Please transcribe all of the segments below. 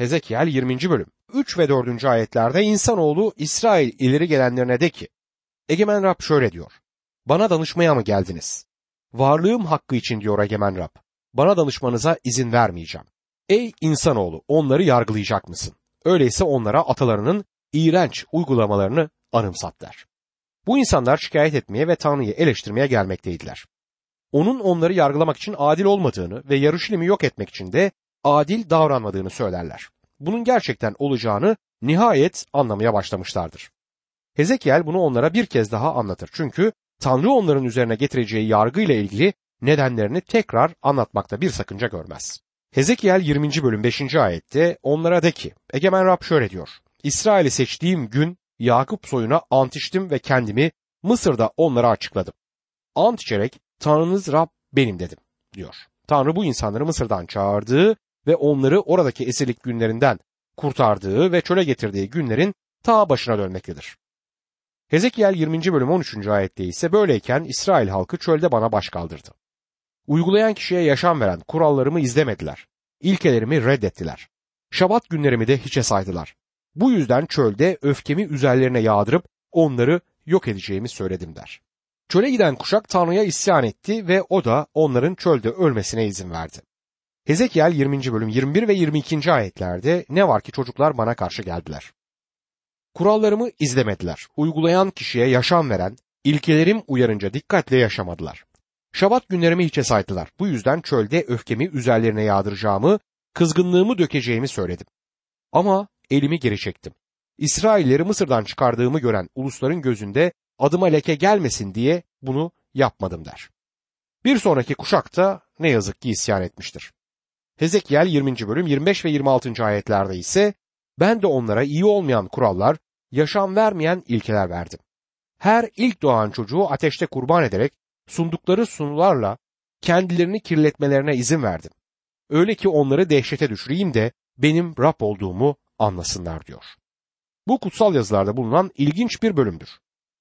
Hezekiel 20. bölüm 3 ve 4. ayetlerde insanoğlu İsrail ileri gelenlerine de ki Egemen Rab şöyle diyor. Bana danışmaya mı geldiniz? Varlığım hakkı için diyor Egemen Rab. Bana danışmanıza izin vermeyeceğim. Ey insanoğlu onları yargılayacak mısın? Öyleyse onlara atalarının iğrenç uygulamalarını anımsat der. Bu insanlar şikayet etmeye ve Tanrı'yı eleştirmeye gelmekteydiler. Onun onları yargılamak için adil olmadığını ve Yarışilim'i yok etmek için de adil davranmadığını söylerler. Bunun gerçekten olacağını nihayet anlamaya başlamışlardır. Hezekiel bunu onlara bir kez daha anlatır. Çünkü Tanrı onların üzerine getireceği yargıyla ilgili nedenlerini tekrar anlatmakta bir sakınca görmez. Hezekiel 20. bölüm 5. ayette onlara de ki Egemen Rab şöyle diyor. İsrail'i seçtiğim gün Yakup soyuna ant içtim ve kendimi Mısır'da onlara açıkladım. Ant içerek Tanrınız Rab benim dedim diyor. Tanrı bu insanları Mısır'dan çağırdığı ve onları oradaki esirlik günlerinden kurtardığı ve çöle getirdiği günlerin ta başına dönmektedir. Hezekiel 20. bölüm 13. ayette ise böyleyken İsrail halkı çölde bana baş kaldırdı. Uygulayan kişiye yaşam veren kurallarımı izlemediler. İlkelerimi reddettiler. Şabat günlerimi de hiçe saydılar. Bu yüzden çölde öfkemi üzerlerine yağdırıp onları yok edeceğimi söyledim der. Çöle giden kuşak Tanrı'ya isyan etti ve o da onların çölde ölmesine izin verdi. Hezekiel 20. bölüm 21 ve 22. ayetlerde ne var ki çocuklar bana karşı geldiler. Kurallarımı izlemediler. Uygulayan kişiye yaşam veren, ilkelerim uyarınca dikkatle yaşamadılar. Şabat günlerimi hiçe saydılar. Bu yüzden çölde öfkemi üzerlerine yağdıracağımı, kızgınlığımı dökeceğimi söyledim. Ama elimi geri çektim. İsrailleri Mısır'dan çıkardığımı gören ulusların gözünde adıma leke gelmesin diye bunu yapmadım der. Bir sonraki kuşak da ne yazık ki isyan etmiştir. Hezekiel 20. bölüm 25 ve 26. ayetlerde ise ben de onlara iyi olmayan kurallar, yaşam vermeyen ilkeler verdim. Her ilk doğan çocuğu ateşte kurban ederek sundukları sunularla kendilerini kirletmelerine izin verdim. Öyle ki onları dehşete düşüreyim de benim Rab olduğumu anlasınlar diyor. Bu kutsal yazılarda bulunan ilginç bir bölümdür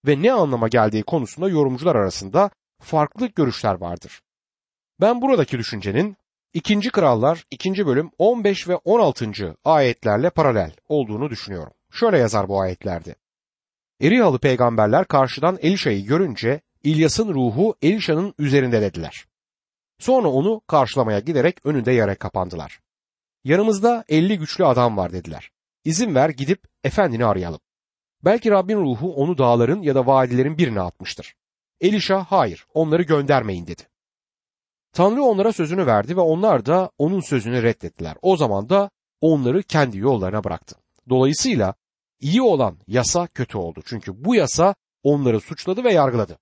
ve ne anlama geldiği konusunda yorumcular arasında farklı görüşler vardır. Ben buradaki düşüncenin 2. Krallar 2. bölüm 15 ve 16. ayetlerle paralel olduğunu düşünüyorum. Şöyle yazar bu ayetlerde. Erihalı peygamberler karşıdan Elişa'yı görünce İlyas'ın ruhu Elişa'nın üzerinde dediler. Sonra onu karşılamaya giderek önünde yere kapandılar. Yanımızda elli güçlü adam var dediler. İzin ver gidip efendini arayalım. Belki Rabbin ruhu onu dağların ya da vadilerin birine atmıştır. Elişa hayır onları göndermeyin dedi. Tanrı onlara sözünü verdi ve onlar da onun sözünü reddettiler. O zaman da onları kendi yollarına bıraktı. Dolayısıyla iyi olan yasa kötü oldu. Çünkü bu yasa onları suçladı ve yargıladı.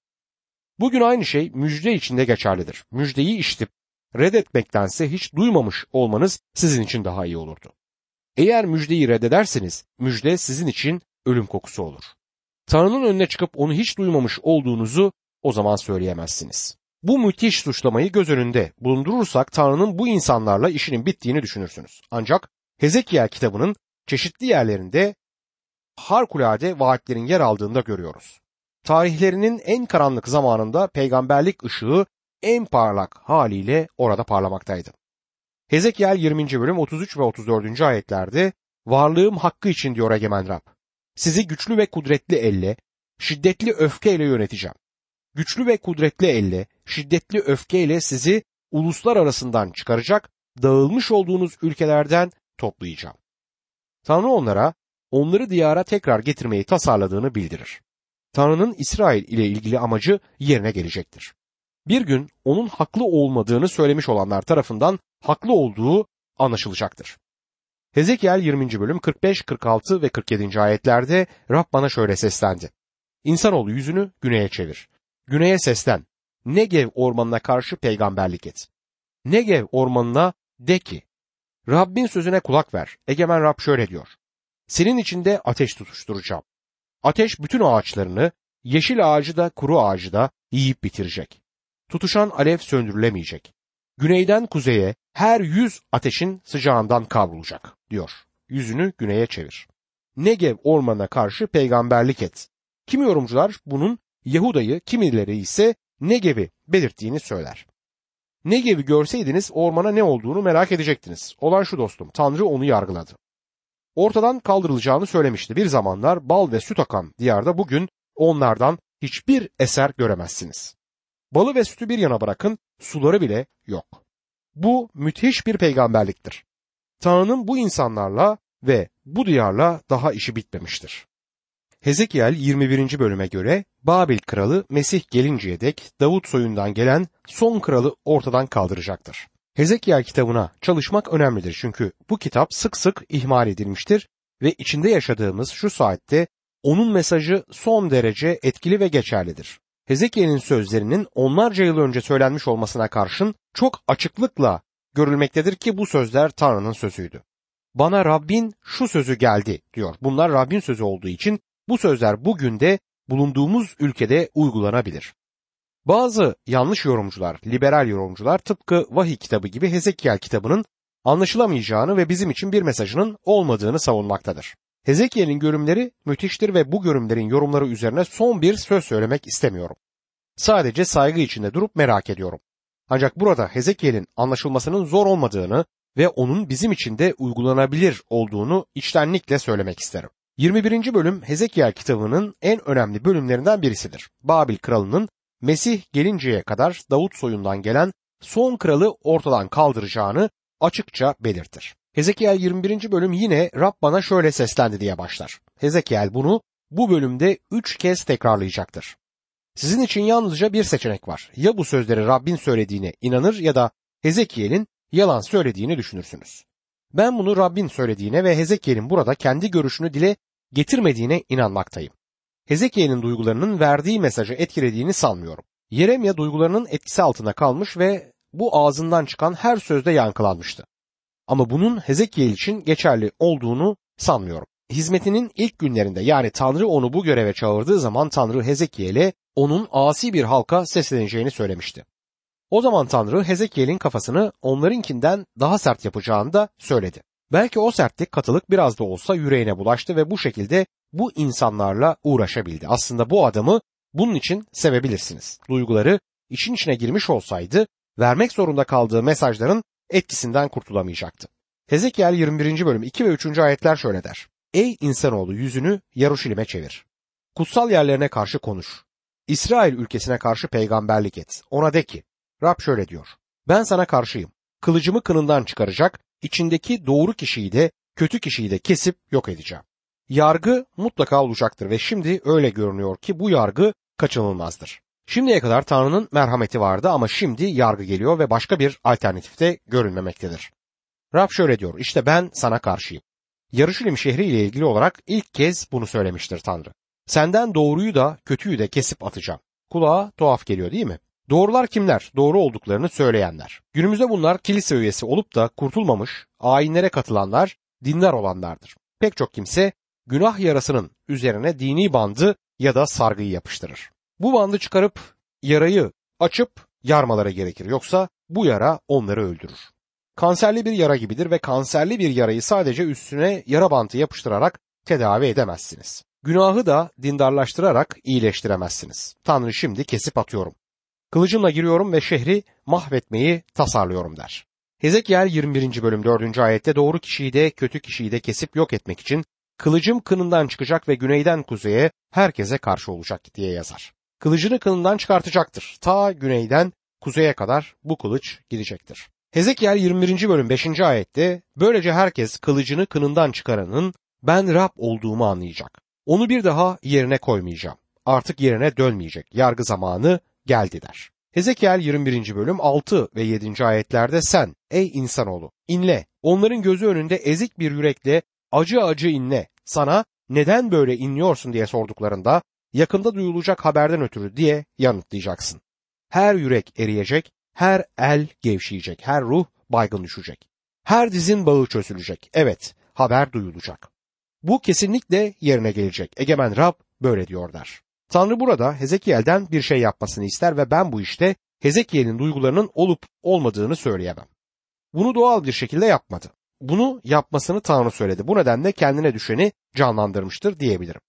Bugün aynı şey müjde içinde geçerlidir. Müjdeyi işitip reddetmektense hiç duymamış olmanız sizin için daha iyi olurdu. Eğer müjdeyi reddederseniz müjde sizin için ölüm kokusu olur. Tanrı'nın önüne çıkıp onu hiç duymamış olduğunuzu o zaman söyleyemezsiniz. Bu müthiş suçlamayı göz önünde bulundurursak Tanrı'nın bu insanlarla işinin bittiğini düşünürsünüz. Ancak Hezekiel kitabının çeşitli yerlerinde harikulade vaatlerin yer aldığında görüyoruz. Tarihlerinin en karanlık zamanında peygamberlik ışığı en parlak haliyle orada parlamaktaydı. Hezekiel 20. bölüm 33 ve 34. ayetlerde varlığım hakkı için diyor Egemen Rab. Sizi güçlü ve kudretli elle, şiddetli öfkeyle yöneteceğim. Güçlü ve kudretli elle, şiddetli öfkeyle sizi uluslar arasından çıkaracak, dağılmış olduğunuz ülkelerden toplayacağım. Tanrı onlara, onları diyara tekrar getirmeyi tasarladığını bildirir. Tanrı'nın İsrail ile ilgili amacı yerine gelecektir. Bir gün onun haklı olmadığını söylemiş olanlar tarafından haklı olduğu anlaşılacaktır. Hezekiel 20. bölüm 45, 46 ve 47. ayetlerde Rab bana şöyle seslendi. İnsanoğlu yüzünü güneye çevir. Güneye seslen. Negev ormanına karşı peygamberlik et. Negev ormanına de ki, Rabbin sözüne kulak ver. Egemen Rab şöyle diyor. Senin içinde ateş tutuşturacağım. Ateş bütün ağaçlarını, yeşil ağacı da kuru ağacı da yiyip bitirecek. Tutuşan alev söndürülemeyecek. Güneyden kuzeye her yüz ateşin sıcağından kavrulacak diyor. Yüzünü güneye çevir. Negev ormanına karşı peygamberlik et. Kimi yorumcular bunun Yahuda'yı, kimileri ise Negev'i belirttiğini söyler. Negev'i görseydiniz ormana ne olduğunu merak edecektiniz. Olan şu dostum, Tanrı onu yargıladı. ortadan kaldırılacağını söylemişti. Bir zamanlar bal ve süt akan diyarda bugün onlardan hiçbir eser göremezsiniz. Balı ve sütü bir yana bırakın, suları bile yok. Bu müthiş bir peygamberliktir. Tanrı'nın bu insanlarla ve bu diyarla daha işi bitmemiştir. Hezekiel 21. bölüme göre Babil kralı Mesih gelinceye dek Davut soyundan gelen son kralı ortadan kaldıracaktır. Hezekiel kitabına çalışmak önemlidir çünkü bu kitap sık sık ihmal edilmiştir ve içinde yaşadığımız şu saatte onun mesajı son derece etkili ve geçerlidir. Hezekiel'in sözlerinin onlarca yıl önce söylenmiş olmasına karşın çok açıklıkla görülmektedir ki bu sözler Tanrı'nın sözüydü. Bana Rabbin şu sözü geldi diyor. Bunlar Rabbin sözü olduğu için bu sözler bugün de bulunduğumuz ülkede uygulanabilir. Bazı yanlış yorumcular, liberal yorumcular tıpkı vahiy kitabı gibi Hezekiel kitabının anlaşılamayacağını ve bizim için bir mesajının olmadığını savunmaktadır. Hezekiel'in görümleri müthiştir ve bu görümlerin yorumları üzerine son bir söz söylemek istemiyorum. Sadece saygı içinde durup merak ediyorum. Ancak burada Hezekiel'in anlaşılmasının zor olmadığını ve onun bizim için de uygulanabilir olduğunu içtenlikle söylemek isterim. 21. bölüm Hezekiel kitabının en önemli bölümlerinden birisidir. Babil kralının Mesih gelinceye kadar Davut soyundan gelen son kralı ortadan kaldıracağını açıkça belirtir. Hezekiel 21. bölüm yine Rab bana şöyle seslendi diye başlar. Hezekiel bunu bu bölümde üç kez tekrarlayacaktır. Sizin için yalnızca bir seçenek var. Ya bu sözleri Rabbin söylediğine inanır ya da Hezekiel'in yalan söylediğini düşünürsünüz. Ben bunu Rabbin söylediğine ve Hezekiel'in burada kendi görüşünü dile getirmediğine inanmaktayım. Hezekiel'in duygularının verdiği mesajı etkilediğini sanmıyorum. Yeremya duygularının etkisi altında kalmış ve bu ağzından çıkan her sözde yankılanmıştı. Ama bunun Hezekiel için geçerli olduğunu sanmıyorum. Hizmetinin ilk günlerinde yani Tanrı onu bu göreve çağırdığı zaman Tanrı Hezekiel'e onun asi bir halka sesleneceğini söylemişti. O zaman Tanrı Hezekiel'in kafasını onlarınkinden daha sert yapacağını da söyledi. Belki o sertlik katılık biraz da olsa yüreğine bulaştı ve bu şekilde bu insanlarla uğraşabildi. Aslında bu adamı bunun için sevebilirsiniz. Duyguları için içine girmiş olsaydı vermek zorunda kaldığı mesajların etkisinden kurtulamayacaktı. Hezekiel 21. bölüm 2 ve 3. ayetler şöyle der. Ey insanoğlu yüzünü Yaruşilim'e çevir. Kutsal yerlerine karşı konuş. İsrail ülkesine karşı peygamberlik et. Ona de ki, Rab şöyle diyor. Ben sana karşıyım. Kılıcımı kınından çıkaracak, içindeki doğru kişiyi de kötü kişiyi de kesip yok edeceğim. Yargı mutlaka olacaktır ve şimdi öyle görünüyor ki bu yargı kaçınılmazdır. Şimdiye kadar Tanrı'nın merhameti vardı ama şimdi yargı geliyor ve başka bir alternatifte görünmemektedir. Rab şöyle diyor, işte ben sana karşıyım. Yarışilim şehri ile ilgili olarak ilk kez bunu söylemiştir Tanrı. Senden doğruyu da kötüyü de kesip atacağım. Kulağa tuhaf geliyor değil mi? Doğrular kimler? Doğru olduklarını söyleyenler. Günümüzde bunlar kilise üyesi olup da kurtulmamış, ayinlere katılanlar, dindar olanlardır. Pek çok kimse günah yarasının üzerine dini bandı ya da sargıyı yapıştırır. Bu bandı çıkarıp yarayı açıp yarmalara gerekir. Yoksa bu yara onları öldürür. Kanserli bir yara gibidir ve kanserli bir yarayı sadece üstüne yara bantı yapıştırarak tedavi edemezsiniz. Günahı da dindarlaştırarak iyileştiremezsiniz. Tanrı şimdi kesip atıyorum. Kılıcımla giriyorum ve şehri mahvetmeyi tasarlıyorum der. Hezekiel 21. bölüm 4. ayette doğru kişiyi de kötü kişiyi de kesip yok etmek için kılıcım kınından çıkacak ve güneyden kuzeye herkese karşı olacak diye yazar. Kılıcını kınından çıkartacaktır. Ta güneyden kuzeye kadar bu kılıç gidecektir. Hezekiel 21. bölüm 5. ayette böylece herkes kılıcını kınından çıkaranın ben Rab olduğumu anlayacak. Onu bir daha yerine koymayacağım. Artık yerine dönmeyecek. Yargı zamanı geldi der. Hezekiel 21. bölüm 6 ve 7. ayetlerde sen ey insanoğlu inle onların gözü önünde ezik bir yürekle acı acı inle sana neden böyle inliyorsun diye sorduklarında yakında duyulacak haberden ötürü diye yanıtlayacaksın. Her yürek eriyecek, her el gevşeyecek, her ruh baygın düşecek. Her dizin bağı çözülecek. Evet, haber duyulacak. Bu kesinlikle yerine gelecek. Egemen Rab böyle diyor der. Tanrı burada Hezekiel'den bir şey yapmasını ister ve ben bu işte Hezekiel'in duygularının olup olmadığını söyleyemem. Bunu doğal bir şekilde yapmadı. Bunu yapmasını Tanrı söyledi. Bu nedenle kendine düşeni canlandırmıştır diyebilirim.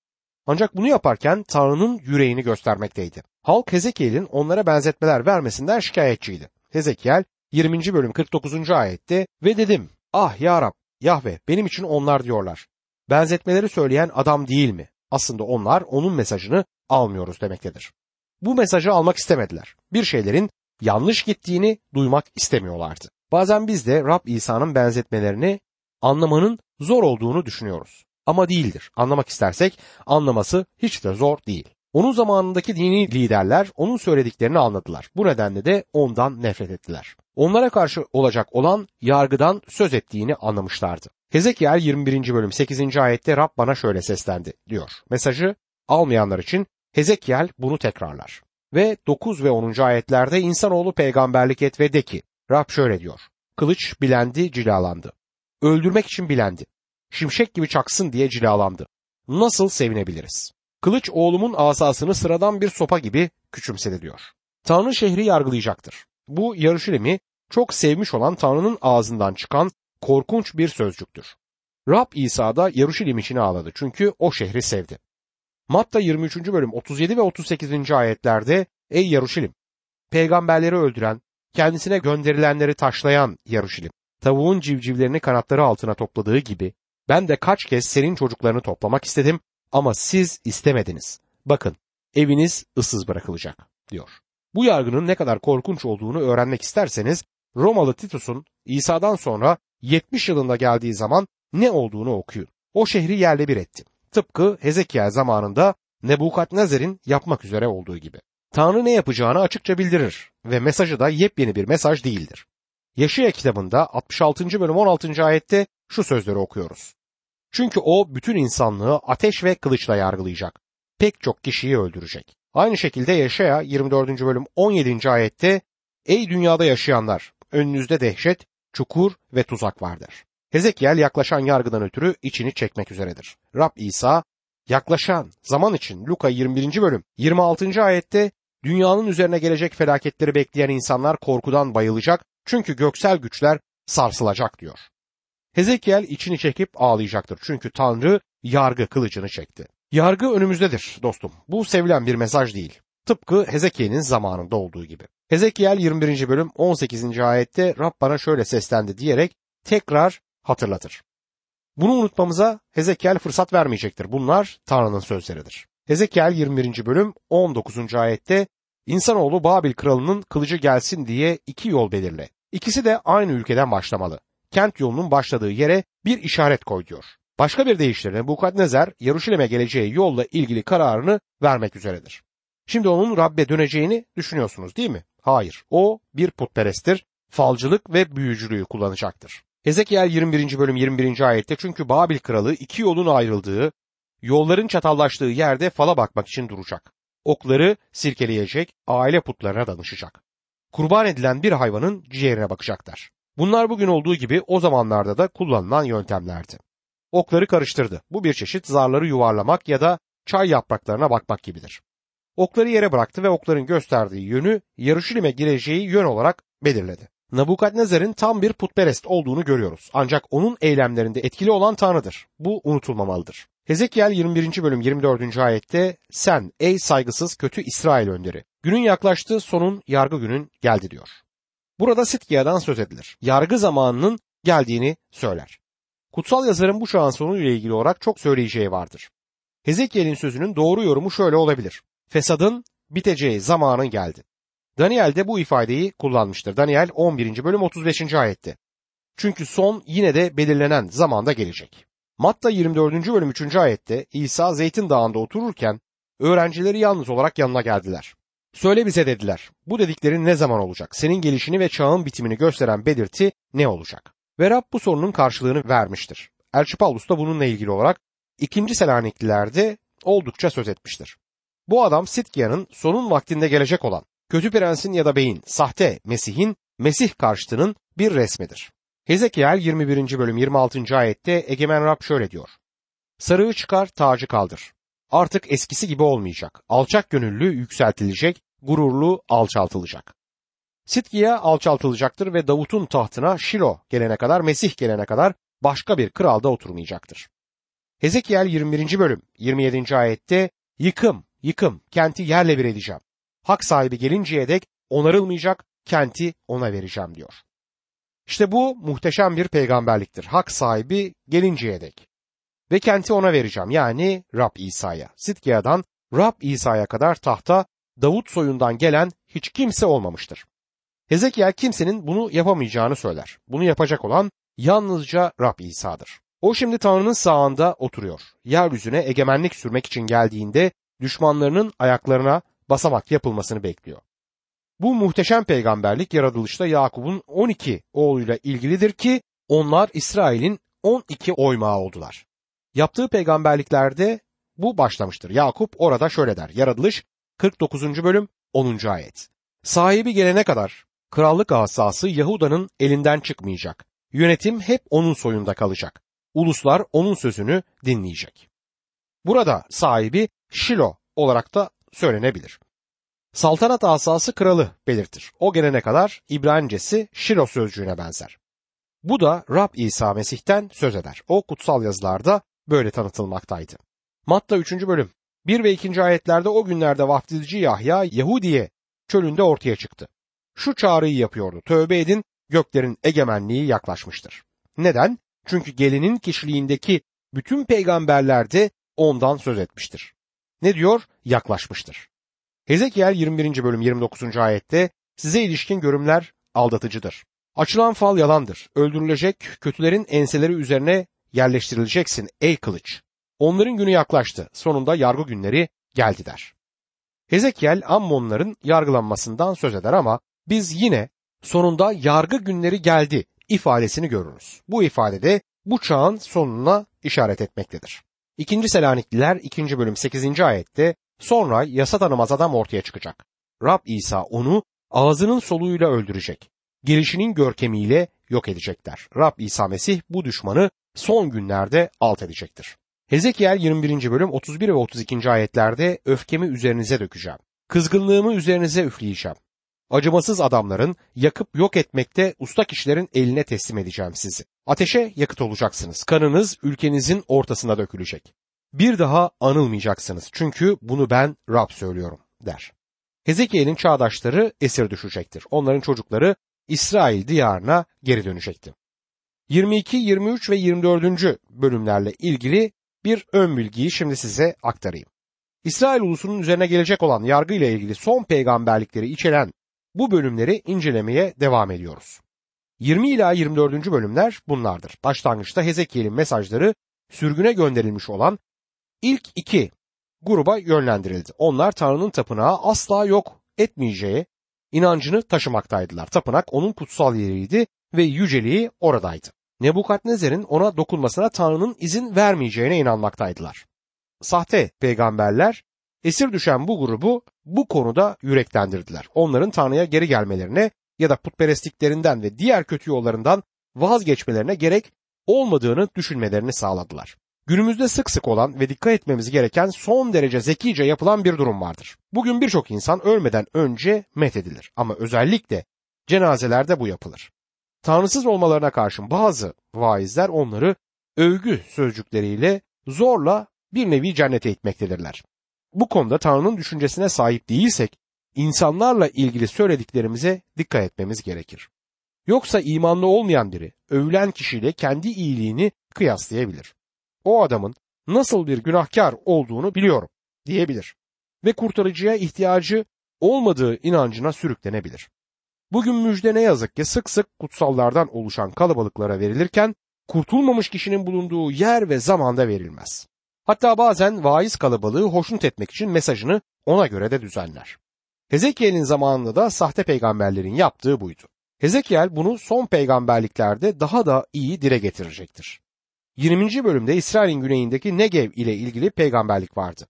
Ancak bunu yaparken Tanrı'nın yüreğini göstermekteydi. Halk Hezekiel'in onlara benzetmeler vermesinden şikayetçiydi. Hezekiel 20. bölüm 49. ayette ve dedim ah ya Rab Yahve benim için onlar diyorlar. benzetmeleri söyleyen adam değil mi? Aslında onlar onun mesajını almıyoruz demektedir. Bu mesajı almak istemediler. Bir şeylerin yanlış gittiğini duymak istemiyorlardı. Bazen biz de Rab İsa'nın benzetmelerini anlamanın zor olduğunu düşünüyoruz. Ama değildir. Anlamak istersek anlaması hiç de zor değil. Onun zamanındaki dini liderler onun söylediklerini anladılar. Bu nedenle de ondan nefret ettiler. Onlara karşı olacak olan yargıdan söz ettiğini anlamışlardı. Hezekiel 21. bölüm 8. ayette Rab bana şöyle seslendi diyor. Mesajı almayanlar için Hezekiel bunu tekrarlar. Ve 9 ve 10. ayetlerde insanoğlu peygamberlik et ve de ki Rab şöyle diyor. Kılıç bilendi, cilalandı. Öldürmek için bilendi. Şimşek gibi çaksın diye cilalandı. Nasıl sevinebiliriz? Kılıç oğlumun asasını sıradan bir sopa gibi küçümsedi diyor. Tanrı şehri yargılayacaktır. Bu Yarışilim'i çok sevmiş olan Tanrı'nın ağzından çıkan korkunç bir sözcüktür. Rab İsa da Yarışilim için ağladı çünkü o şehri sevdi. Matta 23. bölüm 37 ve 38. ayetlerde Ey Yaruşilim! Peygamberleri öldüren, kendisine gönderilenleri taşlayan Yaruşilim, tavuğun civcivlerini kanatları altına topladığı gibi ben de kaç kez senin çocuklarını toplamak istedim ama siz istemediniz. Bakın eviniz ıssız bırakılacak diyor. Bu yargının ne kadar korkunç olduğunu öğrenmek isterseniz Romalı Titus'un İsa'dan sonra 70 yılında geldiği zaman ne olduğunu okuyun. O şehri yerle bir etti. Tıpkı Hezekiel zamanında Nebukadnezer'in yapmak üzere olduğu gibi. Tanrı ne yapacağını açıkça bildirir ve mesajı da yepyeni bir mesaj değildir. Yaşaya kitabında 66. bölüm 16. ayette şu sözleri okuyoruz. Çünkü o bütün insanlığı ateş ve kılıçla yargılayacak. Pek çok kişiyi öldürecek. Aynı şekilde Yaşaya 24. bölüm 17. ayette Ey dünyada yaşayanlar önünüzde dehşet, çukur ve tuzak vardır. Hezekiel yaklaşan yargıdan ötürü içini çekmek üzeredir. Rab İsa yaklaşan zaman için Luka 21. bölüm 26. ayette dünyanın üzerine gelecek felaketleri bekleyen insanlar korkudan bayılacak çünkü göksel güçler sarsılacak diyor. Hezekiel içini çekip ağlayacaktır çünkü Tanrı yargı kılıcını çekti. Yargı önümüzdedir dostum. Bu sevilen bir mesaj değil. Tıpkı Hezekiel'in zamanında olduğu gibi. Hezekiel 21. bölüm 18. ayette Rab bana şöyle seslendi diyerek tekrar hatırlatır. Bunu unutmamıza Hezekiel fırsat vermeyecektir. Bunlar Tanrı'nın sözleridir. Hezekiel 21. bölüm 19. ayette İnsanoğlu Babil kralının kılıcı gelsin diye iki yol belirle. İkisi de aynı ülkeden başlamalı. Kent yolunun başladığı yere bir işaret koy diyor. Başka bir deyişle Nebukadnezar Yaruşilim'e geleceği yolla ilgili kararını vermek üzeredir. Şimdi onun Rabbe döneceğini düşünüyorsunuz değil mi? Hayır. O bir putperesttir. Falcılık ve büyücülüğü kullanacaktır. Hezekiel 21. bölüm 21. ayette çünkü Babil kralı iki yolun ayrıldığı, yolların çatallaştığı yerde fala bakmak için duracak. Okları sirkeleyecek, aile putlarına danışacak. Kurban edilen bir hayvanın ciğerine bakacaklar. Bunlar bugün olduğu gibi o zamanlarda da kullanılan yöntemlerdi. Okları karıştırdı. Bu bir çeşit zarları yuvarlamak ya da çay yapraklarına bakmak gibidir. Okları yere bıraktı ve okların gösterdiği yönü Yarışilim'e gireceği yön olarak belirledi. Nabukadnezar'ın tam bir putperest olduğunu görüyoruz. Ancak onun eylemlerinde etkili olan Tanrı'dır. Bu unutulmamalıdır. Hezekiel 21. bölüm 24. ayette sen ey saygısız kötü İsrail önderi günün yaklaştığı sonun yargı günün geldi diyor. Burada Sitkiya'dan söz edilir. Yargı zamanının geldiğini söyler. Kutsal yazarın bu çağın sonuyla ilgili olarak çok söyleyeceği vardır. Hezekiel'in sözünün doğru yorumu şöyle olabilir. Fesadın biteceği zamanın geldi. Daniel de bu ifadeyi kullanmıştır. Daniel 11. bölüm 35. ayette. Çünkü son yine de belirlenen zamanda gelecek. Matta 24. bölüm 3. ayette İsa Zeytin Dağı'nda otururken öğrencileri yalnız olarak yanına geldiler. Söyle bize dediler. Bu dediklerin ne zaman olacak? Senin gelişini ve çağın bitimini gösteren belirti ne olacak? Ve Rab bu sorunun karşılığını vermiştir. Elçi Paulus da bununla ilgili olarak 2. Selanikliler'de oldukça söz etmiştir. Bu adam Sitkiya'nın sonun vaktinde gelecek olan kötü prensin ya da beyin, sahte Mesih'in Mesih karşıtının bir resmidir. Hezekiel 21. bölüm 26. ayette Egemen Rab şöyle diyor. Sarığı çıkar, tacı kaldır. Artık eskisi gibi olmayacak. Alçak gönüllü yükseltilecek, gururlu alçaltılacak. Sitkiya alçaltılacaktır ve Davut'un tahtına Şilo gelene kadar, Mesih gelene kadar başka bir kral da oturmayacaktır. Hezekiel 21. bölüm 27. ayette yıkım, yıkım, kenti yerle bir edeceğim. Hak sahibi gelinceye dek onarılmayacak, kenti ona vereceğim diyor. İşte bu muhteşem bir peygamberliktir. Hak sahibi gelinceye dek. ve kenti ona vereceğim yani Rab İsa'ya. Sitkiya'dan Rab İsa'ya kadar tahta Davut soyundan gelen hiç kimse olmamıştır. Hezekiel kimsenin bunu yapamayacağını söyler. Bunu yapacak olan yalnızca Rab İsa'dır. O şimdi Tanrı'nın sağında oturuyor. Yeryüzüne egemenlik sürmek için geldiğinde düşmanlarının ayaklarına basamak yapılmasını bekliyor. Bu muhteşem peygamberlik yaratılışta Yakup'un 12 oğluyla ilgilidir ki onlar İsrail'in 12 oymağı oldular. Yaptığı peygamberliklerde bu başlamıştır. Yakup orada şöyle der. Yaratılış 49. bölüm 10. ayet. Sahibi gelene kadar krallık asası Yahuda'nın elinden çıkmayacak. Yönetim hep onun soyunda kalacak. Uluslar onun sözünü dinleyecek. Burada sahibi Şilo olarak da söylenebilir. Saltanat asası kralı belirtir. O gelene kadar İbranicesi Şilo sözcüğüne benzer. Bu da Rab İsa Mesih'ten söz eder. O kutsal yazılarda böyle tanıtılmaktaydı. Matta 3. bölüm 1 ve 2. ayetlerde o günlerde vaftizici Yahya Yahudiye çölünde ortaya çıktı. Şu çağrıyı yapıyordu. Tövbe edin göklerin egemenliği yaklaşmıştır. Neden? Çünkü gelinin kişiliğindeki bütün peygamberler de ondan söz etmiştir. Ne diyor? Yaklaşmıştır. Hezekiel 21. bölüm 29. ayette size ilişkin görümler aldatıcıdır. Açılan fal yalandır. Öldürülecek kötülerin enseleri üzerine yerleştirileceksin ey kılıç. Onların günü yaklaştı. Sonunda yargı günleri geldi der. Hezekiel Ammonların yargılanmasından söz eder ama biz yine sonunda yargı günleri geldi ifadesini görürüz. Bu ifadede bu çağın sonuna işaret etmektedir. İkinci Selanikliler 2. bölüm 8. ayette sonra yasa tanımaz adam ortaya çıkacak. Rab İsa onu ağzının soluğuyla öldürecek. Gelişinin görkemiyle yok edecekler. Rab İsa Mesih bu düşmanı son günlerde alt edecektir. Hezekiel 21. bölüm 31 ve 32. ayetlerde öfkemi üzerinize dökeceğim. Kızgınlığımı üzerinize üfleyeceğim. Acımasız adamların yakıp yok etmekte usta kişilerin eline teslim edeceğim sizi. Ateşe yakıt olacaksınız. Kanınız ülkenizin ortasına dökülecek. Bir daha anılmayacaksınız çünkü bunu ben Rab söylüyorum der. Hezekiel'in çağdaşları esir düşecektir. Onların çocukları İsrail diyarına geri dönecekti. 22, 23 ve 24. bölümlerle ilgili bir ön bilgiyi şimdi size aktarayım. İsrail ulusunun üzerine gelecek olan yargı ile ilgili son peygamberlikleri içeren bu bölümleri incelemeye devam ediyoruz. 20 ila 24. bölümler bunlardır. Başlangıçta Hezekiel'in mesajları sürgüne gönderilmiş olan ilk iki gruba yönlendirildi. Onlar Tanrı'nın tapınağı asla yok etmeyeceği inancını taşımaktaydılar. Tapınak onun kutsal yeriydi ve yüceliği oradaydı. Nebukadnezer'in ona dokunmasına Tanrı'nın izin vermeyeceğine inanmaktaydılar. Sahte peygamberler esir düşen bu grubu bu konuda yüreklendirdiler. Onların Tanrı'ya geri gelmelerine ya da putperestliklerinden ve diğer kötü yollarından vazgeçmelerine gerek olmadığını düşünmelerini sağladılar. Günümüzde sık sık olan ve dikkat etmemiz gereken son derece zekice yapılan bir durum vardır. Bugün birçok insan ölmeden önce methedilir ama özellikle cenazelerde bu yapılır. Tanrısız olmalarına karşın bazı vaizler onları övgü sözcükleriyle zorla bir nevi cennete itmektedirler. Bu konuda Tanrı'nın düşüncesine sahip değilsek insanlarla ilgili söylediklerimize dikkat etmemiz gerekir. Yoksa imanlı olmayan biri övülen kişiyle kendi iyiliğini kıyaslayabilir. O adamın nasıl bir günahkar olduğunu biliyorum diyebilir ve kurtarıcıya ihtiyacı olmadığı inancına sürüklenebilir. Bugün müjde ne yazık ki sık sık kutsallardan oluşan kalabalıklara verilirken kurtulmamış kişinin bulunduğu yer ve zamanda verilmez. Hatta bazen vaiz kalabalığı hoşnut etmek için mesajını ona göre de düzenler. Hezekiel'in zamanında da sahte peygamberlerin yaptığı buydu. Hezekiel bunu son peygamberliklerde daha da iyi dile getirecektir. 20. bölümde İsrail'in güneyindeki Negev ile ilgili peygamberlik vardı.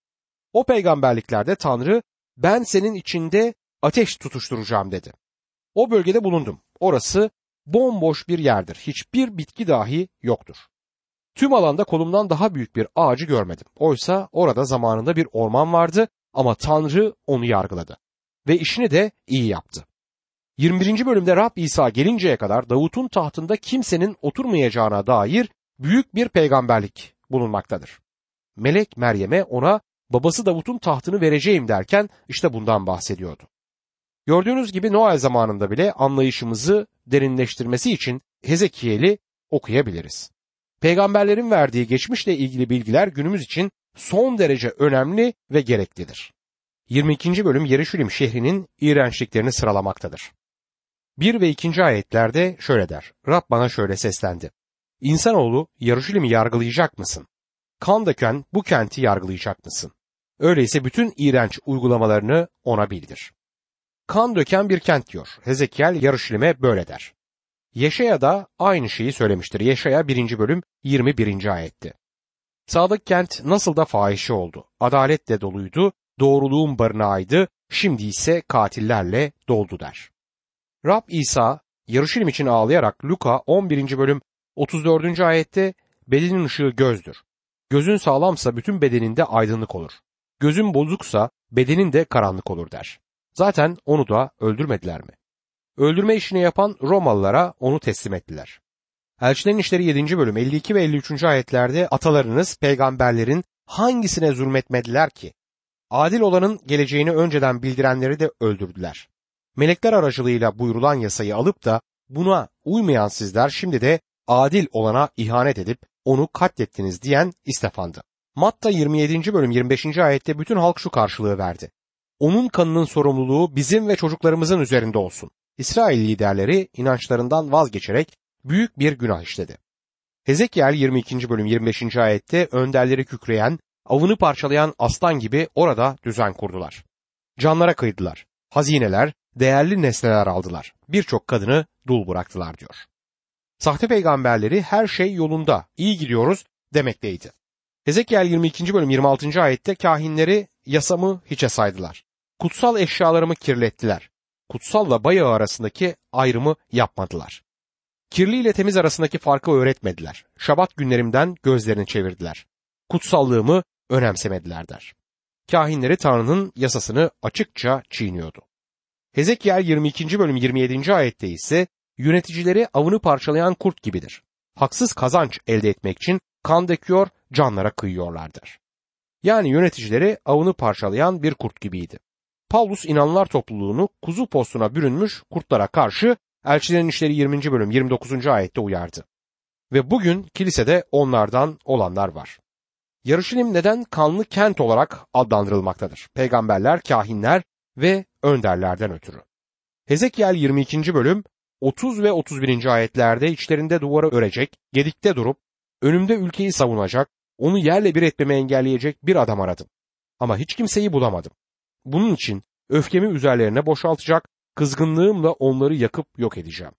O peygamberliklerde Tanrı ben senin içinde ateş tutuşturacağım dedi. O bölgede bulundum. Orası bomboş bir yerdir. Hiçbir bitki dahi yoktur. Tüm alanda kolumdan daha büyük bir ağacı görmedim. Oysa orada zamanında bir orman vardı ama Tanrı onu yargıladı ve işini de iyi yaptı. 21. bölümde Rab İsa gelinceye kadar Davut'un tahtında kimsenin oturmayacağına dair büyük bir peygamberlik bulunmaktadır. Melek Meryem'e ona babası Davut'un tahtını vereceğim derken işte bundan bahsediyordu. Gördüğünüz gibi Noel zamanında bile anlayışımızı derinleştirmesi için Hezekiel'i okuyabiliriz. Peygamberlerin verdiği geçmişle ilgili bilgiler günümüz için son derece önemli ve gereklidir. 22. bölüm Yeruşalim şehrinin iğrençliklerini sıralamaktadır. 1 ve 2. ayetlerde şöyle der. Rab bana şöyle seslendi. İnsanoğlu Yeruşalim'i yargılayacak mısın? Kan döken bu kenti yargılayacak mısın? Öyleyse bütün iğrenç uygulamalarını ona bildir. Kan döken bir kent diyor. Hezekiel Yeruşalim'e böyle der. Yeşaya da aynı şeyi söylemiştir. Yeşaya 1. bölüm 21. ayetti. Sadık kent nasıl da fahişe oldu. Adaletle doluydu, doğruluğun barınağıydı, şimdi ise katillerle doldu der. Rab İsa Yarışilim için ağlayarak Luka 11. bölüm 34. ayette bedenin ışığı gözdür. Gözün sağlamsa bütün bedeninde aydınlık olur. Gözün bozuksa bedenin de karanlık olur der. Zaten onu da öldürmediler mi? Öldürme işini yapan Romalılara onu teslim ettiler. Elçilerin İşleri 7. bölüm 52 ve 53. ayetlerde atalarınız peygamberlerin hangisine zulmetmediler ki? Adil olanın geleceğini önceden bildirenleri de öldürdüler. Melekler aracılığıyla buyurulan yasayı alıp da buna uymayan sizler şimdi de adil olana ihanet edip onu katlettiniz diyen İstefan'dı. Matta 27. bölüm 25. ayette bütün halk şu karşılığı verdi. Onun kanının sorumluluğu bizim ve çocuklarımızın üzerinde olsun. İsrail liderleri inançlarından vazgeçerek büyük bir günah işledi. Hezekiel 22. bölüm 25. ayette önderleri kükreyen, avını parçalayan aslan gibi orada düzen kurdular. Canlara kıydılar. Hazineler, değerli nesneler aldılar. Birçok kadını dul bıraktılar diyor. Sahte peygamberleri her şey yolunda, iyi gidiyoruz demekteydi. Hezekiel 22. bölüm 26. ayette kahinleri yasamı hiçe saydılar. Kutsal eşyalarımı kirlettiler. Kutsalla bayağı arasındaki ayrımı yapmadılar. Kirli ile temiz arasındaki farkı öğretmediler. Şabat günlerimden gözlerini çevirdiler. Kutsallığımı önemsemediler der. Kahinleri Tanrı'nın yasasını açıkça çiğniyordu. Hezekiel 22. bölüm 27. ayette ise yöneticileri avını parçalayan kurt gibidir. Haksız kazanç elde etmek için kan döküyor, canlara kıyıyorlardır. Yani yöneticileri avını parçalayan bir kurt gibiydi. Paulus inanlar topluluğunu kuzu postuna bürünmüş kurtlara karşı Elçilerin İşleri 20. bölüm 29. ayette uyardı. Ve bugün kilisede onlardan olanlar var. Yarışilim neden kanlı kent olarak adlandırılmaktadır? Peygamberler, kahinler ve önderlerden ötürü. Hezekiel 22. bölüm 30 ve 31. ayetlerde içlerinde duvarı örecek, gedikte durup önümde ülkeyi savunacak, onu yerle bir etmemi engelleyecek bir adam aradım. Ama hiç kimseyi bulamadım. Bunun için öfkemi üzerlerine boşaltacak, kızgınlığımla onları yakıp yok edeceğim.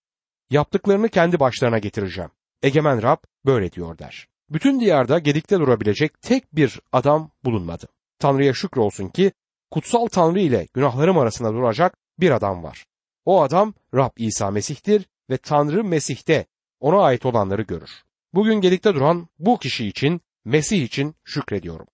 Yaptıklarını kendi başlarına getireceğim. Egemen Rab böyle diyor der. Bütün diyarda gedikte durabilecek tek bir adam bulunmadı. Tanrı'ya şükrolsun ki kutsal Tanrı ile günahlarım arasında duracak bir adam var. O adam Rab İsa Mesih'tir ve Tanrı Mesih'te ona ait olanları görür. Bugün gedikte duran bu kişi için, Mesih için şükrediyorum.